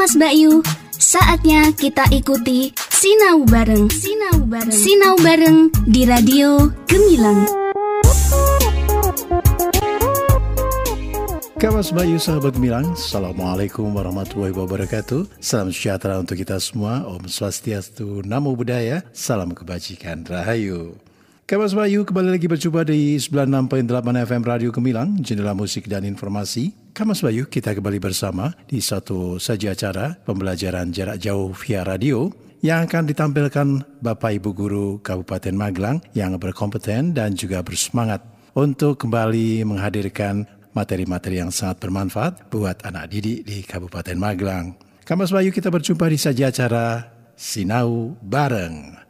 Mas Bayu, saatnya kita ikuti Sinau Bareng. Sinau Bareng. Sinau Bareng di Radio Gemilang. Kawas Bayu sahabat Gemilang, Assalamualaikum warahmatullahi wabarakatuh Salam sejahtera untuk kita semua Om Swastiastu, Namo Buddhaya Salam kebajikan, Rahayu Kawas Bayu kembali lagi berjumpa di 96.8 FM Radio Gemilang Jendela musik dan informasi Kamas Bayu kita kembali bersama di satu saja acara pembelajaran jarak jauh via radio yang akan ditampilkan Bapak Ibu Guru Kabupaten Magelang yang berkompeten dan juga bersemangat untuk kembali menghadirkan materi-materi yang sangat bermanfaat buat anak didik di Kabupaten Magelang. Kamas Bayu kita berjumpa di saja acara Sinau Bareng.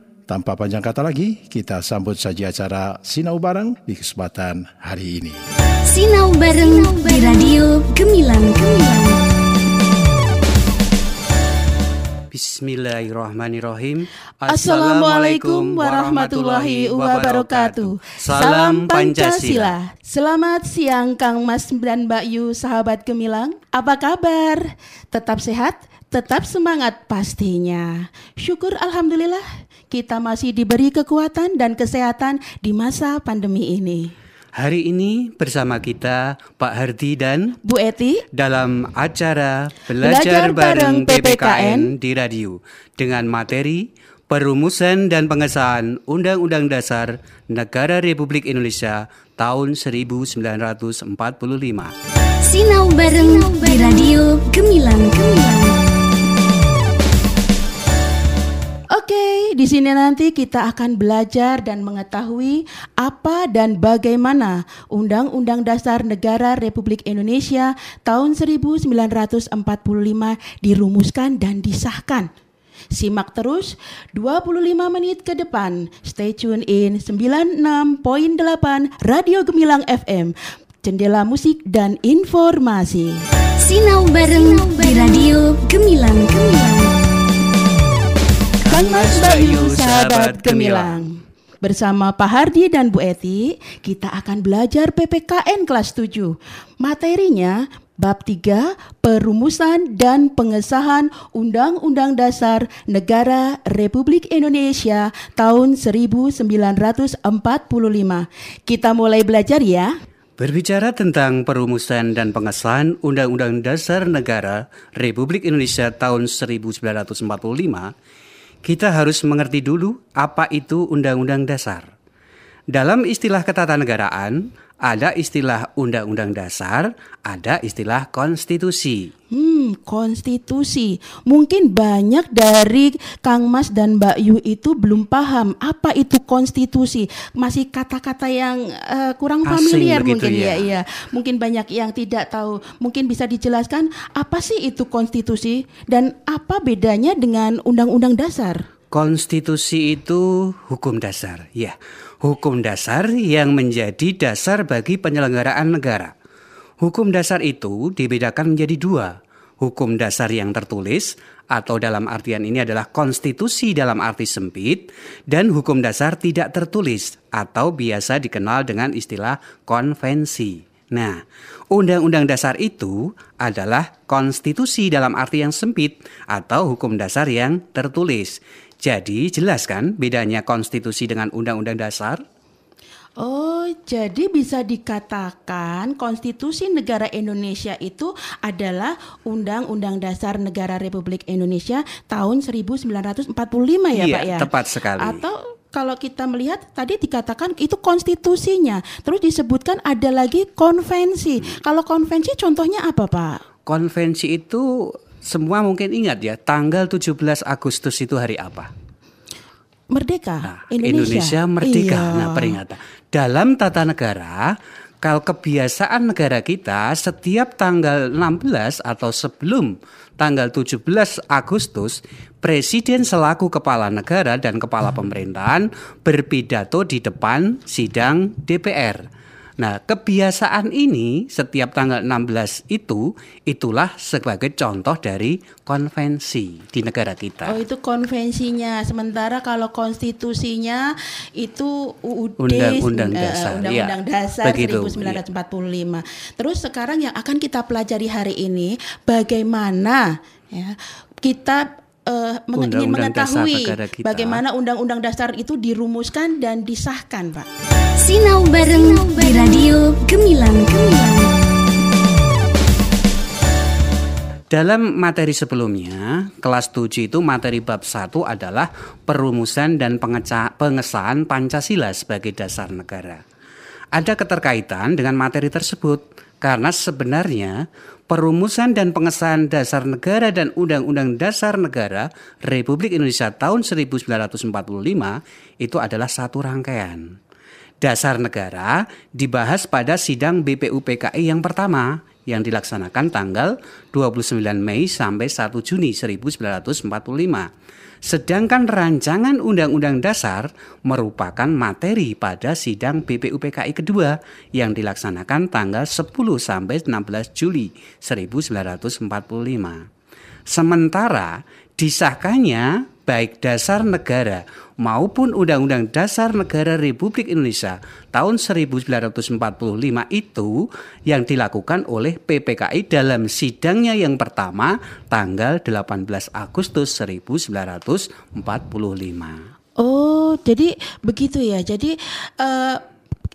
tanpa panjang kata lagi, kita sambut saja acara Sinau Bareng di kesempatan hari ini. Sinau Bareng di Radio Gemilang. Gemilang. Bismillahirrahmanirrahim. Assalamualaikum warahmatullahi wabarakatuh. Salam Pancasila. Selamat siang Kang Mas dan Mbak Yu, sahabat Gemilang. Apa kabar? Tetap sehat? Tetap semangat pastinya. Syukur Alhamdulillah kita masih diberi kekuatan dan kesehatan di masa pandemi ini. Hari ini bersama kita Pak Hardi dan Bu Eti dalam acara Belajar, Belajar Bareng Bareng PPKN PPKN di radio dengan materi Perumusan dan Pengesahan Undang-Undang Dasar Negara Republik Indonesia tahun 1945. Sinau Bareng di Radio Gemilang. Gemilang. Di sini nanti kita akan belajar dan mengetahui apa dan bagaimana Undang-Undang Dasar Negara Republik Indonesia tahun 1945 dirumuskan dan disahkan. Simak terus 25 menit ke depan. Stay tune in 96.8 Radio Gemilang FM. Jendela musik dan informasi. Sinau Bareng di Radio Gemilang. Gemilang. Kang Mas Bayu, sahabat Gemilang. Bersama Pak Hardi dan Bu Eti, kita akan belajar PPKN kelas 7. Materinya bab 3 perumusan dan pengesahan Undang-Undang Dasar Negara Republik Indonesia tahun 1945. Kita mulai belajar ya. Berbicara tentang perumusan dan pengesahan Undang-Undang Dasar Negara Republik Indonesia tahun 1945, kita harus mengerti dulu apa itu Undang-Undang Dasar. Dalam istilah ketatanegaraan, ada istilah Undang-Undang Dasar, ada istilah konstitusi. Hmm, konstitusi. Mungkin banyak dari Kang Mas dan Mbak Yu itu belum paham apa itu konstitusi. Masih kata-kata yang eh, kurang Asing familiar mungkin ya. ya. Iya, mungkin banyak yang tidak tahu. Mungkin bisa dijelaskan apa sih itu konstitusi dan apa bedanya dengan undang-undang dasar? Konstitusi itu hukum dasar, ya. Hukum dasar yang menjadi dasar bagi penyelenggaraan negara. Hukum dasar itu dibedakan menjadi dua. Hukum dasar yang tertulis atau dalam artian ini adalah konstitusi dalam arti sempit dan hukum dasar tidak tertulis atau biasa dikenal dengan istilah konvensi. Nah, undang-undang dasar itu adalah konstitusi dalam arti yang sempit atau hukum dasar yang tertulis. Jadi, jelas kan bedanya konstitusi dengan undang-undang dasar? Oh, jadi bisa dikatakan konstitusi negara Indonesia itu adalah Undang-Undang Dasar Negara Republik Indonesia tahun 1945 ya, Iya, Pak ya? tepat sekali. Atau kalau kita melihat tadi dikatakan itu konstitusinya, terus disebutkan ada lagi konvensi. Kalau konvensi contohnya apa, Pak? Konvensi itu semua mungkin ingat ya, tanggal 17 Agustus itu hari apa? Merdeka Nah, Indonesia. merdeka. Iya. Nah, peringatan. Dalam tata negara, kalau kebiasaan negara kita setiap tanggal 16 atau sebelum tanggal 17 Agustus, presiden selaku kepala negara dan kepala pemerintahan berpidato di depan sidang DPR. Nah, kebiasaan ini setiap tanggal 16 itu itulah sebagai contoh dari konvensi di negara kita. Oh, itu konvensinya. Sementara kalau konstitusinya itu UUD Undang-Undang eh, Dasar, Undang-Undang ya. Dasar Begitu, 1945. Terus sekarang yang akan kita pelajari hari ini bagaimana ya kita eh, meng- ingin mengetahui bagaimana undang-undang dasar itu dirumuskan dan disahkan, Pak. Sinau bareng di Radio Gemilang Gemilang. Dalam materi sebelumnya, kelas 7 itu materi bab 1 adalah perumusan dan pengesahan Pancasila sebagai dasar negara. Ada keterkaitan dengan materi tersebut karena sebenarnya perumusan dan pengesahan dasar negara dan undang-undang dasar negara Republik Indonesia tahun 1945 itu adalah satu rangkaian. Dasar negara dibahas pada sidang BPUPKI yang pertama yang dilaksanakan tanggal 29 Mei sampai 1 Juni 1945. Sedangkan rancangan Undang-Undang Dasar merupakan materi pada sidang BPUPKI kedua yang dilaksanakan tanggal 10 sampai 16 Juli 1945. Sementara disahkannya baik dasar negara maupun Undang-Undang Dasar Negara Republik Indonesia tahun 1945 itu yang dilakukan oleh PPKI dalam sidangnya yang pertama tanggal 18 Agustus 1945. Oh, jadi begitu ya. Jadi eh,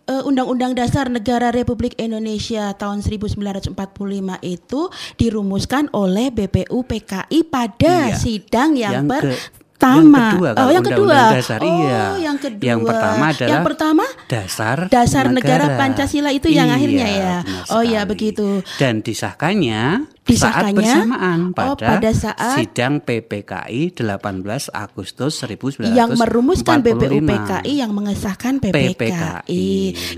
Undang-Undang Dasar Negara Republik Indonesia tahun 1945 itu dirumuskan oleh BPU PKI pada Iya. sidang yang, Yang ke- pertama. yang kedua oh, kalau yang kedua. Undang-Undang Dasar, oh, iya. yang kedua. Yang pertama adalah Yang pertama Dasar Dasar negara, negara. Pancasila itu yang Iya, akhirnya ya. Oh ya begitu. Dan disahkannya saat Disahkannya, bersamaan oh, pada, pada saat- sidang PPKI 18 Agustus 1945. yang merumuskan BPU PKI yang mengesahkan PPKI. PPKI.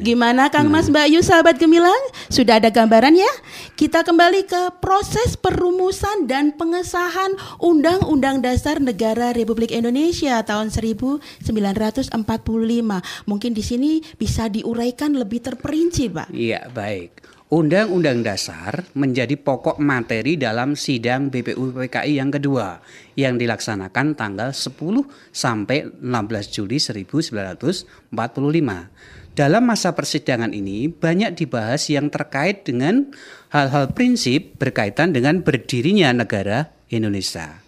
Gimana Kang Nah. Mas Mbak Yu sahabat Gemilang? Sudah ada gambaran ya? Kita kembali ke proses perumusan dan pengesahan Undang-Undang Dasar Negara Republik Indonesia tahun 1945. Mungkin di sini bisa diuraikan lebih terperinci, Pak. Iya, baik. Undang-Undang Dasar menjadi pokok materi dalam sidang BPU PKI yang kedua yang dilaksanakan tanggal 10 sampai 16 Juli 1945. Dalam masa persidangan ini banyak dibahas yang terkait dengan hal-hal prinsip berkaitan dengan berdirinya negara Indonesia.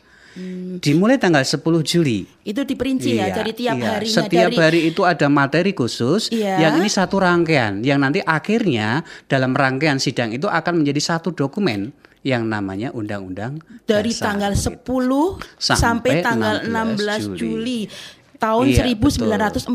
Dimulai tanggal 10 Juli Itu diperinci ya, Iya, jadi tiap iya. harinya Setiap dari hari itu ada materi khusus Iya. yang ini satu rangkaian yang nanti akhirnya dalam rangkaian sidang itu akan menjadi satu dokumen yang namanya Undang-Undang dari Dasar. tanggal 10 sampai, Sampai tanggal 16 16 Juli. Tahun Iya, 1945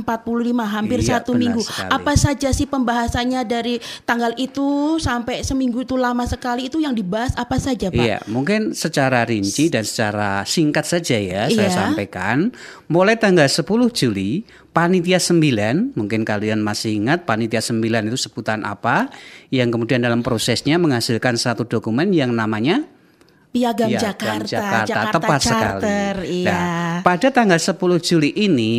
hampir Iya, satu minggu. sekali. Apa saja sih pembahasannya dari tanggal itu sampai seminggu itu lama sekali itu yang dibahas apa saja, Pak? Iya, mungkin secara rinci dan secara singkat saja ya saya Iya. sampaikan. Mulai tanggal 10 Juli, Panitia 9, mungkin kalian masih ingat Panitia 9 itu sebutan apa, yang kemudian dalam prosesnya menghasilkan satu dokumen yang namanya Piagam Piagam Jakarta, Jakarta, Jakarta tepat Charter, sekali. iya. Nah, pada tanggal 10 Juli ini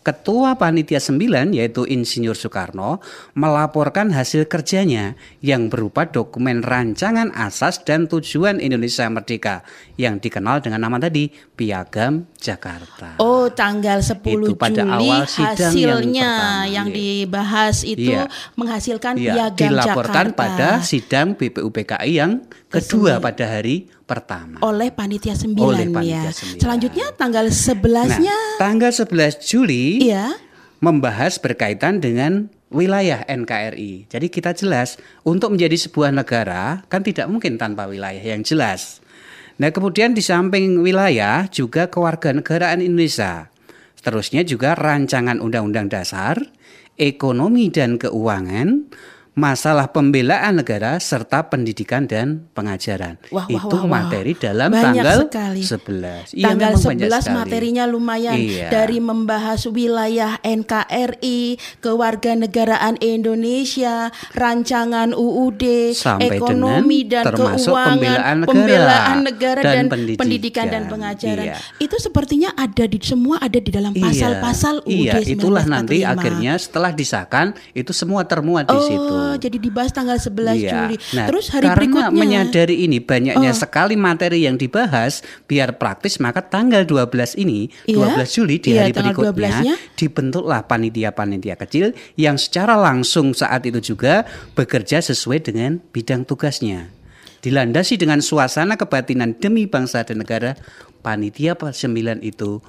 Ketua Panitia 9 yaitu Insinyur Soekarno melaporkan hasil kerjanya yang berupa dokumen rancangan asas dan tujuan Indonesia Merdeka yang dikenal dengan nama tadi Piagam Jakarta. Oh, tanggal 10 Itu pada Juli awal sidang yang hasilnya pertama, yang iya. dibahas itu Iya. menghasilkan Iya, piagam dilaporkan Jakarta pada sidang BPUPKI yang kedua pada hari pertama. oleh panitia 9 Oleh ya. panitia sembilan. Selanjutnya tanggal 11-nya Nah, tanggal 11 Juli iya. membahas berkaitan dengan wilayah NKRI. Jadi kita jelas untuk menjadi sebuah negara kan tidak mungkin tanpa wilayah yang jelas. Nah, kemudian di samping wilayah juga kewarganegaraan Indonesia. Seterusnya juga rancangan undang-undang dasar, ekonomi dan keuangan, masalah pembelaan negara serta pendidikan dan pengajaran. Wah, wah, Itu wah, wah. materi dalam Banyak tanggal sekali. 11. Iya, Tanggal memang banyak 11 sekali. materinya lumayan Iya. dari membahas wilayah NKRI, kewarganegaraan Indonesia, rancangan UUD, Sampai ekonomi dan termasuk keuangan, pembelaan negara pembelaan negara dan dan, pendidikan. pendidikan dan pengajaran. Iya. Itu sepertinya ada di semua ada di dalam pasal-pasal UUD Iya, itulah nanti 1945. akhirnya setelah disahkan itu semua termuat di situ. Oh, jadi dibahas tanggal 11 Iya. Juli. Nah, Terus hari karena berikutnya Oh. menyadari ini banyaknya sekali materi yang dibahas, biar praktis maka tanggal 12 ini, Iya. 12 Juli di Iya, hari berikutnya 12-nya. dibentuklah panitia-panitia kecil yang secara langsung saat itu juga bekerja sesuai dengan bidang tugasnya. Dilandasi dengan suasana kebatinan demi bangsa dan negara, panitia 9 itu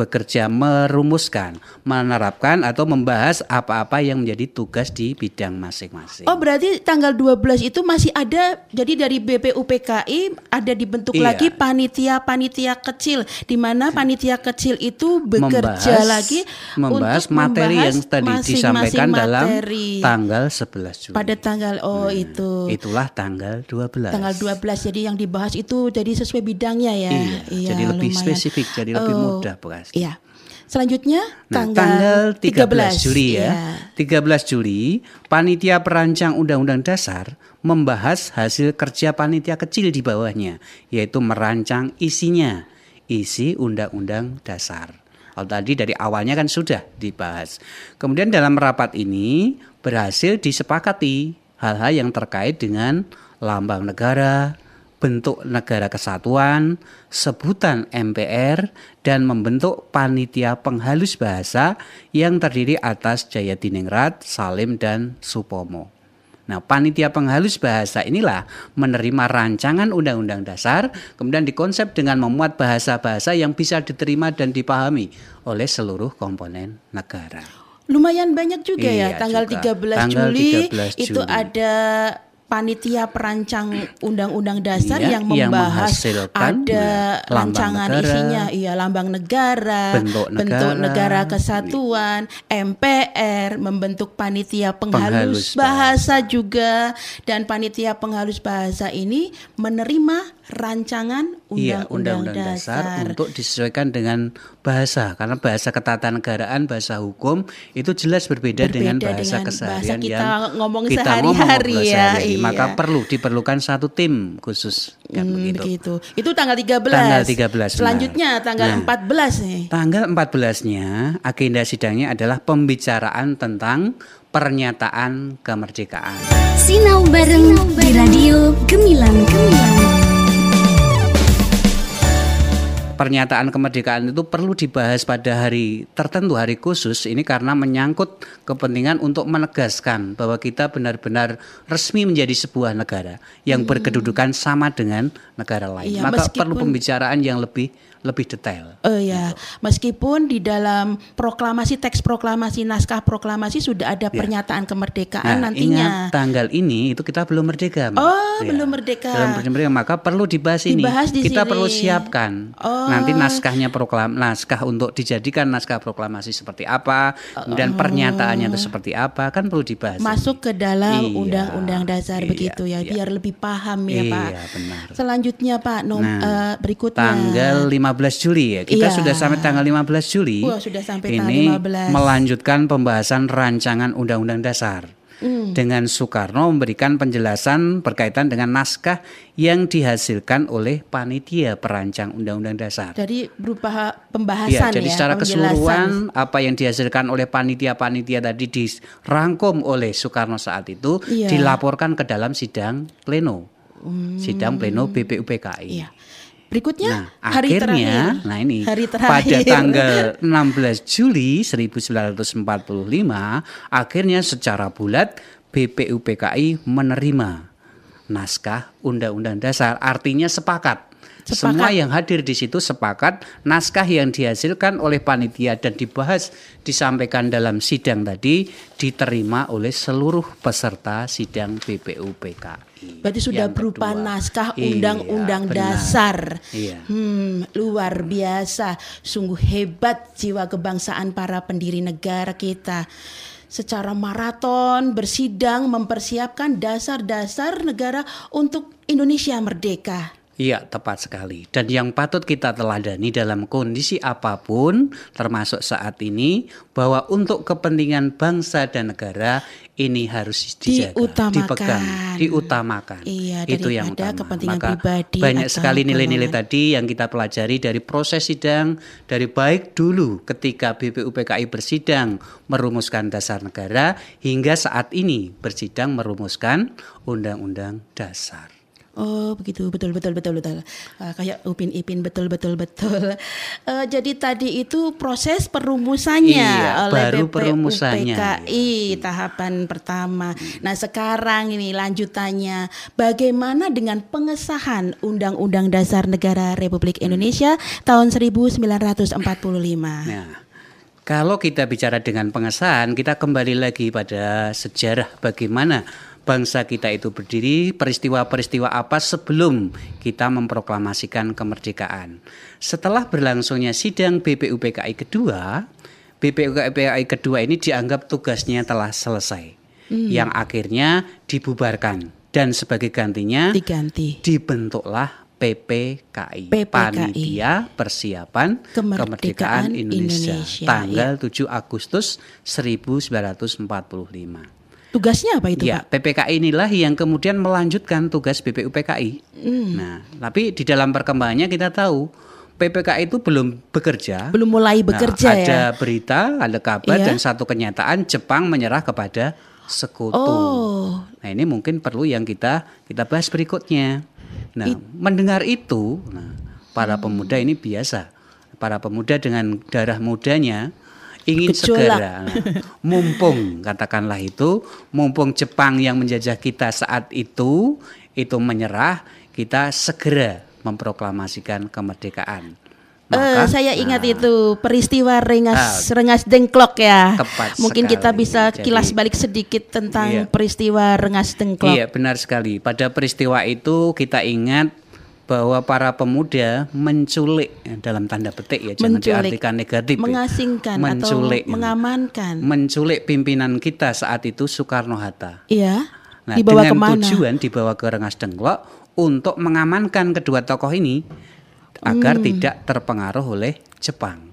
bekerja merumuskan, menerapkan atau membahas apa-apa yang menjadi tugas di bidang masing-masing. Oh berarti tanggal 12 itu masih ada jadi dari BPUPKI ada dibentuk Iya. lagi panitia-panitia kecil di mana panitia kecil itu bekerja membahas, lagi membahas untuk materi membahas yang tadi masing-masing disampaikan dalam materi. tanggal 11 Juli. pada tanggal oh itu Itulah tanggal 12. tanggal 12 jadi yang dibahas itu jadi sesuai bidangnya ya. Iya, jadi lebih lumayan. spesifik, jadi lebih Oh, mudah, Bekas. Iya. Selanjutnya Nah, tanggal, tanggal 13 Juli ya. Iya. 13 Juli, panitia perancang Undang-Undang Dasar membahas hasil kerja panitia kecil di bawahnya, yaitu merancang isinya, isi Undang-Undang Dasar. Kalau tadi dari awalnya kan sudah dibahas. Kemudian dalam rapat ini berhasil disepakati hal-hal yang terkait dengan lambang negara, bentuk negara kesatuan, sebutan MPR, dan membentuk panitia penghalus bahasa yang terdiri atas Jayadiningrat, Salim, dan Supomo. Nah, panitia penghalus bahasa inilah menerima rancangan undang-undang dasar, kemudian dikonsep dengan memuat bahasa-bahasa yang bisa diterima dan dipahami oleh seluruh komponen negara. Lumayan banyak juga Iya, ya tanggal juga. 13 Tanggal Juli 13 itu Juli. ada panitia perancang undang-undang dasar Iya, yang yang membahas menghasilkan, ada rancangan negara, isinya. Iya lambang negara, bentuk negara, negara kesatuan, MPR membentuk panitia penghalus, Penghalus bahasa. juga. Dan panitia penghalus bahasa ini menerima rancangan Iya, undang-undang undang-undang dasar. dasar. untuk disesuaikan dengan bahasa karena bahasa ketatanegaraan, bahasa hukum itu jelas berbeda, Berbeda dengan bahasa dengan keseharian bahasa kita yang ngomong kita sehari-hari ngomong ya, sehari-hari. Maka iya. perlu diperlukan satu tim khusus kan Hmm, begitu. begitu. Itu tanggal 13. Tanggal 13, Selanjutnya benar. tanggal Nah. 14 nih. Tanggal 14-nya agenda sidangnya adalah pembicaraan tentang pernyataan kemerdekaan. Sinau bareng di Radio Gemilang Gemilang. Pernyataan kemerdekaan itu perlu dibahas pada hari tertentu, hari khusus ini karena menyangkut kepentingan untuk menegaskan bahwa kita benar-benar resmi menjadi sebuah negara yang berkedudukan sama dengan negara lain. Iya, Maka meskipun- perlu pembicaraan yang lebih lebih detail. Oh ya, meskipun di dalam proklamasi teks proklamasi naskah proklamasi sudah ada pernyataan kemerdekaan Nah, nantinya. ingat tanggal ini itu kita belum merdeka. Oh, Ya. belum merdeka. Belum merdeka, maka perlu dibahas ini. Dibahas di kita sini. perlu siapkan. Oh. Nanti naskahnya proklam naskah untuk dijadikan naskah proklamasi seperti apa, kemudian pernyataannya itu seperti apa, kan perlu dibahas. ini. Masuk ke dalam Iya, undang-undang dasar iya, begitu ya, iya. biar lebih paham ya, Iya, Pak. benar. Selanjutnya, Pak, nom, Nah, eh, berikutnya. Tanggal 15 Juli ya. Kita Iya. sudah sampai tanggal 15 Juli. Wah, sudah sampai tanggal Ini 15. melanjutkan pembahasan rancangan Undang-Undang Dasar. Hmm. Dengan Soekarno memberikan penjelasan berkaitan dengan naskah yang dihasilkan oleh panitia perancang Undang-Undang Dasar. Jadi berupa Ya, pembahasan jadi ya, secara penjelasan. keseluruhan apa yang dihasilkan oleh panitia-panitia tadi dirangkum oleh Soekarno saat itu Iya. dilaporkan ke dalam sidang pleno. Sidang pleno BPUPKI. Iya. Berikutnya Nah, hari akhirnya, terakhir. nah ini hari pada terakhir. tanggal 16 Juli 1945, akhirnya secara bulat BPUPKI menerima naskah Undang-Undang Dasar. Artinya sepakat. Sepakat. Semua yang hadir di situ sepakat naskah yang dihasilkan oleh panitia dan dibahas disampaikan dalam sidang tadi diterima oleh seluruh peserta sidang BPUPKI. Berarti sudah Yang berupa kedua. naskah Iya, undang-undang benar. dasar. Iya. Hmm, luar biasa. Sungguh hebat jiwa kebangsaan para pendiri negara kita. secara maraton bersidang mempersiapkan dasar-dasar negara untuk Indonesia merdeka. Iya, tepat sekali. Dan yang patut kita teladani dalam kondisi apa pun, termasuk saat ini, bahwa untuk kepentingan bangsa dan negara ini harus dijaga, Diutamakan. dipegang, diutamakan. Iya, Itu yang utama. kepentingan Maka pribadi banyak sekali nilai-nilai tadi yang kita pelajari dari proses sidang, dari baik dulu ketika BPUPKI bersidang merumuskan dasar negara, hingga saat ini bersidang merumuskan undang-undang dasar. Oh begitu betul betul betul betul Ah, kayak Upin Ipin betul betul betul. Eh, jadi tadi itu proses perumusannya Iya, oleh baru perumusannya. BPUPKI tahapan pertama. Nah sekarang ini lanjutannya bagaimana dengan pengesahan Undang-Undang Dasar Negara Republik Indonesia tahun 1945. Nah, kalau kita bicara dengan pengesahan, kita kembali lagi pada sejarah bagaimana bangsa kita itu berdiri, peristiwa-peristiwa apa sebelum kita memproklamasikan kemerdekaan. Setelah berlangsungnya sidang BPUPKI kedua, BPUPKI kedua ini dianggap tugasnya telah selesai. Yang akhirnya dibubarkan dan sebagai gantinya Diganti. dibentuklah PPKI, PPKI. Panitia Persiapan Kemerdekaan Kemerdekaan, Indonesia, Indonesia, tanggal 7 Agustus 1945. Tugasnya apa itu ya, Pak? PPKI inilah yang kemudian melanjutkan tugas BPUPKI. Hmm. Nah, tapi di dalam perkembangannya kita tahu PPKI itu belum bekerja. Belum mulai bekerja nah, ya? Ada berita, ada kabar Iya. dan satu kenyataan Jepang menyerah kepada sekutu. Oh. Nah, ini mungkin perlu yang kita kita bahas berikutnya. Nah, mendengar itu, nah, para Hmm. pemuda ini biasa. Para pemuda dengan darah mudanya ingin Gejolak. segera mumpung katakanlah itu mumpung Jepang yang menjajah kita saat itu itu menyerah kita segera memproklamasikan kemerdekaan. Eh, Maka, saya ingat nah, itu peristiwa rengas rengas dengklok ya. Tepat Mungkin kita sekali. bisa Jadi- kilas balik sedikit tentang Iya. peristiwa rengas dengklok. Iya benar sekali. Pada peristiwa itu kita ingat bahwa para pemuda menculik ya, dalam tanda petik ya jangan Menculik, diartikan negatif ya. mengasingkan menculik atau mengamankan. menculik pimpinan kita saat itu Soekarno Hatta Iya. nah Dibawa dengan ke mana? tujuan dibawa ke Rengas Dengklok untuk mengamankan kedua tokoh ini agar Hmm. tidak terpengaruh oleh Jepang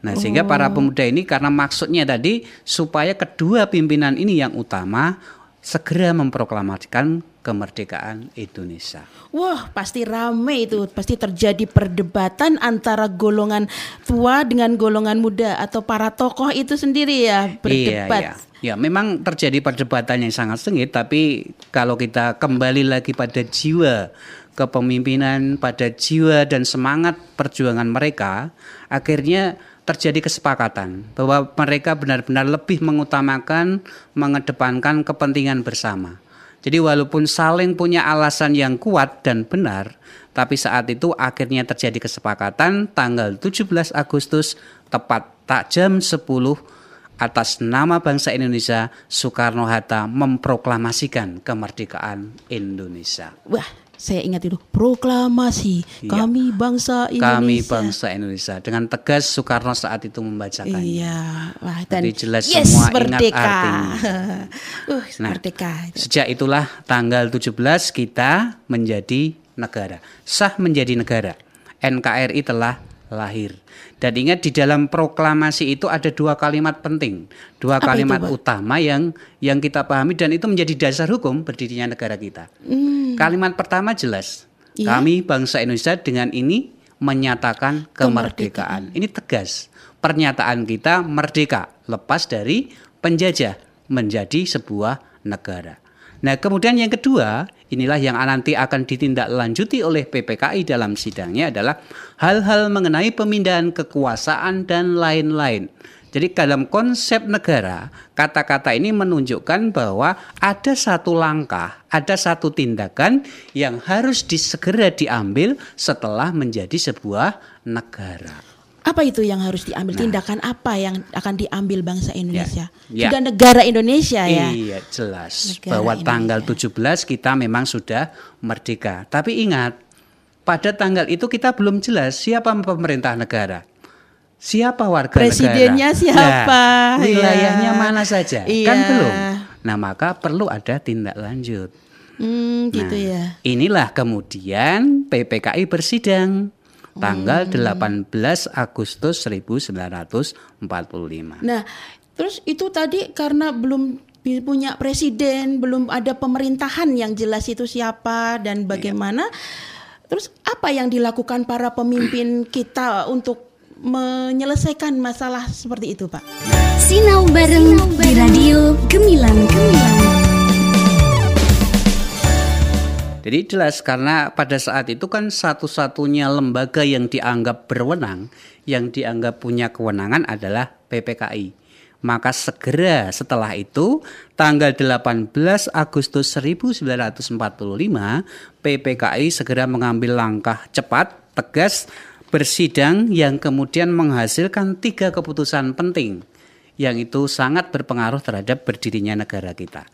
Nah, sehingga para Oh. pemuda ini karena maksudnya tadi supaya kedua pimpinan ini yang utama segera memproklamasikan kemerdekaan Indonesia. Wah, pasti rame itu. Pasti terjadi perdebatan antara golongan tua dengan golongan muda atau para tokoh itu sendiri ya berdebat. Iya, iya. Ya, memang terjadi perdebatan yang sangat sengit, tapi kalau kita kembali lagi pada jiwa kepemimpinan, pada jiwa dan semangat perjuangan mereka, akhirnya terjadi kesepakatan bahwa mereka benar-benar lebih mengutamakan, mengedepankan kepentingan bersama. Jadi walaupun saling punya alasan yang kuat dan benar, tapi saat itu akhirnya terjadi kesepakatan tanggal 17 Agustus tepat tak jam 10 atas nama bangsa Indonesia Soekarno Hatta memproklamasikan kemerdekaan Indonesia. Wah, saya ingat itu proklamasi kami bangsa Indonesia. Iya. Kami bangsa Indonesia dengan tegas Soekarno saat itu membacakannya. Iya, wah dan Jadi jelas yes, semua ingat merdeka. artinya. uh, Nah, merdeka. Sejak itulah tanggal 17 kita menjadi negara. Sah menjadi negara. NKRI telah lahir. Dan ingat di dalam proklamasi itu ada dua kalimat penting. Dua Apa itu, kalimat Pak? utama yang yang kita pahami dan itu menjadi dasar hukum berdirinya negara kita. Kalimat pertama jelas. Hmm. Iya. Kami bangsa Indonesia dengan ini menyatakan kemerdekaan. Ini tegas. Pernyataan kita merdeka lepas dari penjajah menjadi sebuah negara. Nah, kemudian yang kedua, inilah yang nanti akan ditindaklanjuti oleh PPKI dalam sidangnya adalah hal-hal mengenai pemindahan kekuasaan dan lain-lain. Jadi dalam konsep negara, kata-kata ini menunjukkan bahwa ada satu langkah, ada satu tindakan yang harus disegera diambil setelah menjadi sebuah negara. Apa itu yang harus diambil? Tindakan apa yang akan diambil bangsa Indonesia? Ya. Sudah negara Indonesia ya. Iya, jelas Negara bahwa Indonesia. tanggal 17 kita memang sudah merdeka. Tapi ingat, pada tanggal itu kita belum jelas siapa pemerintah negara. siapa warga Presidennya negara. siapa? Nah, wilayahnya Ya. mana saja? Iya. Kan belum. Nah, maka perlu ada tindak lanjut. Hmm, gitu Nah, ya. Inilah kemudian PPKI bersidang tanggal Hmm. 18 Agustus 1945. Nah, terus itu tadi karena belum punya presiden, belum ada pemerintahan yang jelas itu siapa dan bagaimana. Terus apa yang dilakukan para pemimpin kita untuk menyelesaikan masalah seperti itu, Pak? Sinau bareng di Radio Gemilang Gemilang. Jadi jelas karena pada saat itu kan satu-satunya lembaga yang dianggap berwenang, yang dianggap punya kewenangan adalah PPKI. Maka segera setelah itu tanggal 18 Agustus 1945 PPKI segera mengambil langkah cepat, tegas, bersidang yang kemudian menghasilkan tiga keputusan penting yang itu sangat berpengaruh terhadap berdirinya negara kita.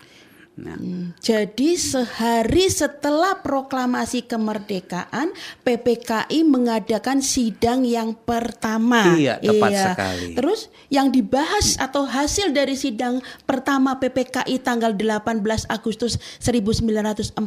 Nah, Jadi sehari setelah proklamasi kemerdekaan, PPKI mengadakan sidang yang pertama. Iya, tepat sekali. Terus yang dibahas atau hasil dari sidang pertama PPKI tanggal 18 Agustus 1945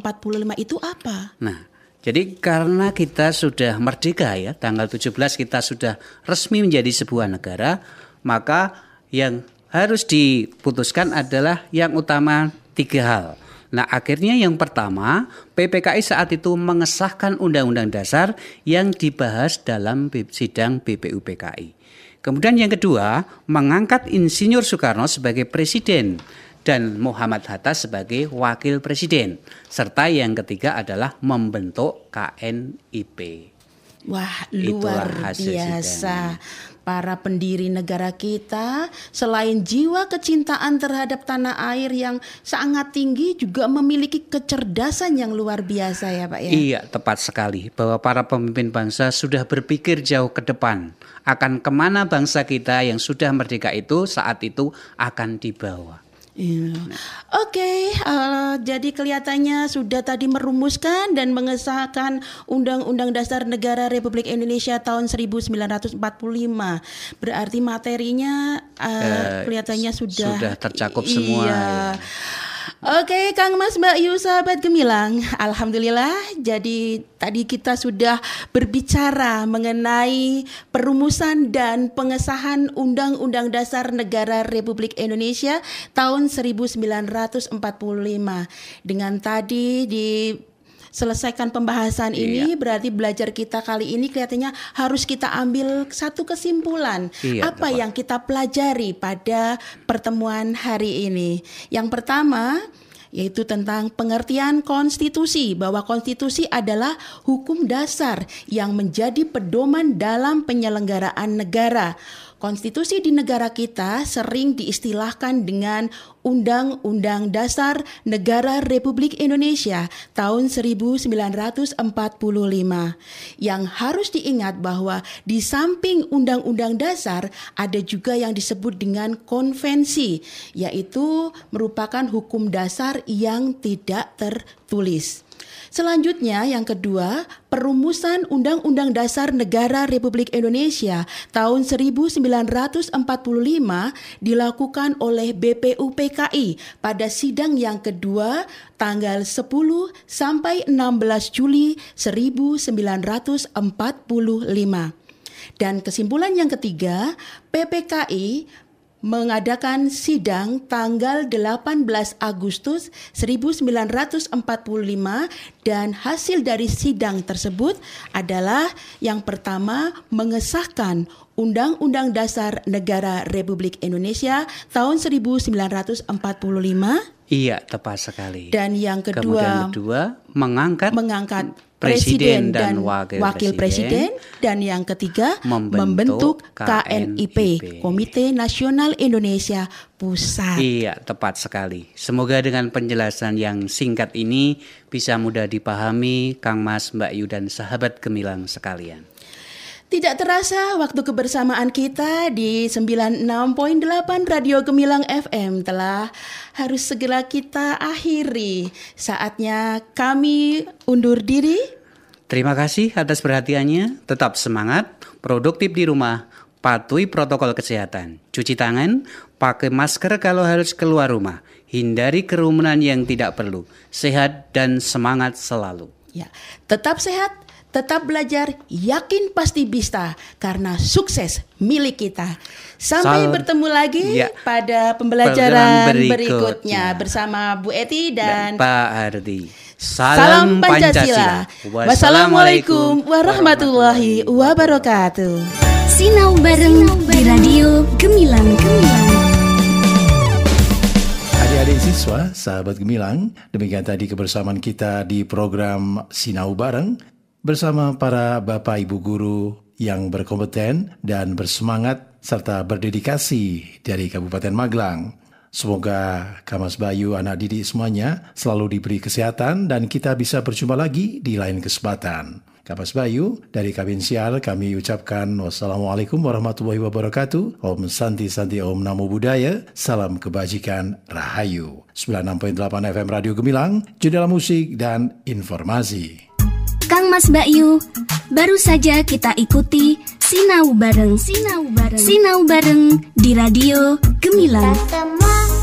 itu apa? Nah, jadi karena kita sudah merdeka ya, tanggal 17 kita sudah resmi menjadi sebuah negara, maka yang harus diputuskan adalah yang utama tiga hal. Nah, akhirnya yang pertama, PPKI saat itu mengesahkan Undang-Undang Dasar yang dibahas dalam sidang BPUPKI. Kemudian yang kedua, mengangkat Insinyur Soekarno sebagai presiden dan Muhammad Hatta sebagai wakil presiden. Serta yang ketiga adalah membentuk KNIP. Wah, Itulah luar hasil biasa. Para pendiri negara kita selain jiwa kecintaan terhadap tanah air yang sangat tinggi juga memiliki kecerdasan yang luar biasa ya, Pak ya. Iya, tepat sekali bahwa para pemimpin bangsa sudah berpikir jauh ke depan akan ke mana bangsa kita yang sudah merdeka itu saat itu akan dibawa. Iya. Oke, eh, jadi kelihatannya sudah tadi merumuskan dan mengesahkan Undang-Undang Dasar Negara Republik Indonesia tahun 1945. Berarti materinya eh, Eh, kelihatannya sudah sudah tercakup semua, Iya. ya. Oke, Kang Mas Mbak Yu sahabat Gemilang. Alhamdulillah jadi tadi kita sudah berbicara mengenai perumusan dan pengesahan Undang-Undang Dasar Negara Republik Indonesia tahun 1945. Dengan tadi di selesaikan pembahasan ini berarti belajar kita kali ini kelihatannya harus kita ambil satu kesimpulan Iya, apa tepat. yang kita pelajari pada pertemuan hari ini. Yang pertama yaitu tentang pengertian konstitusi bahwa konstitusi adalah hukum dasar yang menjadi pedoman dalam penyelenggaraan negara. Konstitusi di negara kita sering diistilahkan dengan Undang-Undang Dasar Negara Republik Indonesia tahun 1945. Yang harus diingat bahwa di samping Undang-Undang Dasar ada juga yang disebut dengan konvensi, yaitu merupakan hukum dasar yang tidak tertulis. Selanjutnya yang kedua, perumusan Undang-Undang Dasar Negara Republik Indonesia tahun 1945 dilakukan oleh BPUPKI pada sidang yang kedua tanggal 10 sampai 16 Juli 1945. Dan kesimpulan yang ketiga, PPKI mengadakan sidang tanggal 18 Agustus 1945 dan hasil dari sidang tersebut adalah yang pertama mengesahkan Undang-Undang Dasar Negara Republik Indonesia tahun 1945 Iya, tepat sekali. dan yang Kemudian kedua kedua mengangkat mengangkat presiden presiden dan dan wakil wakil, presiden. presiden. dan yang ketiga Membentuk membentuk KNIP KNIP. Komite Nasional Indonesia Pusat. Iya, tepat sekali. Semoga dengan penjelasan yang singkat ini bisa mudah dipahami Kang Mas, Mbak Yu dan sahabat gemilang sekalian. Tidak terasa waktu kebersamaan kita di 96.8 Radio Gemilang FM telah harus segera kita akhiri. Saatnya kami undur diri. Terima kasih atas perhatiannya. Tetap semangat, produktif di rumah, patuhi protokol kesehatan, cuci tangan, pakai masker kalau harus keluar rumah, hindari kerumunan yang tidak perlu, sehat dan semangat selalu. Ya, tetap sehat, tetap belajar, yakin pasti bisa karena sukses milik kita. Sampai Sal- bertemu lagi Ya. pada Pembelajaran berikutnya. berikutnya bersama Bu Eti dan Pak Hardi. Salam Pancasila. Wassalamualaikum warahmatullahi wabarakatuh. Sinau bareng di Radio Gemilang Gemilang. Adik-adik siswa, sahabat gemilang, demikian tadi kebersamaan kita di program Sinau Bareng bersama para Bapak Ibu Guru yang berkompeten dan bersemangat serta berdedikasi dari Kabupaten Magelang. Semoga Kamas Bayu anak didik semuanya selalu diberi kesehatan dan kita bisa berjumpa lagi di lain kesempatan. Kapas Bayu, dari Kabin Sial kami ucapkan wassalamualaikum warahmatullahi wabarakatuh. Om Santi Santi Om Namo Buddhaya. Salam kebajikan Rahayu. 96.8 FM Radio Gemilang, jendela musik dan informasi. Mas Bayu, baru saja kita ikuti Sinau bareng. Sinau bareng. Sinau bareng di Radio Gemilang. Semua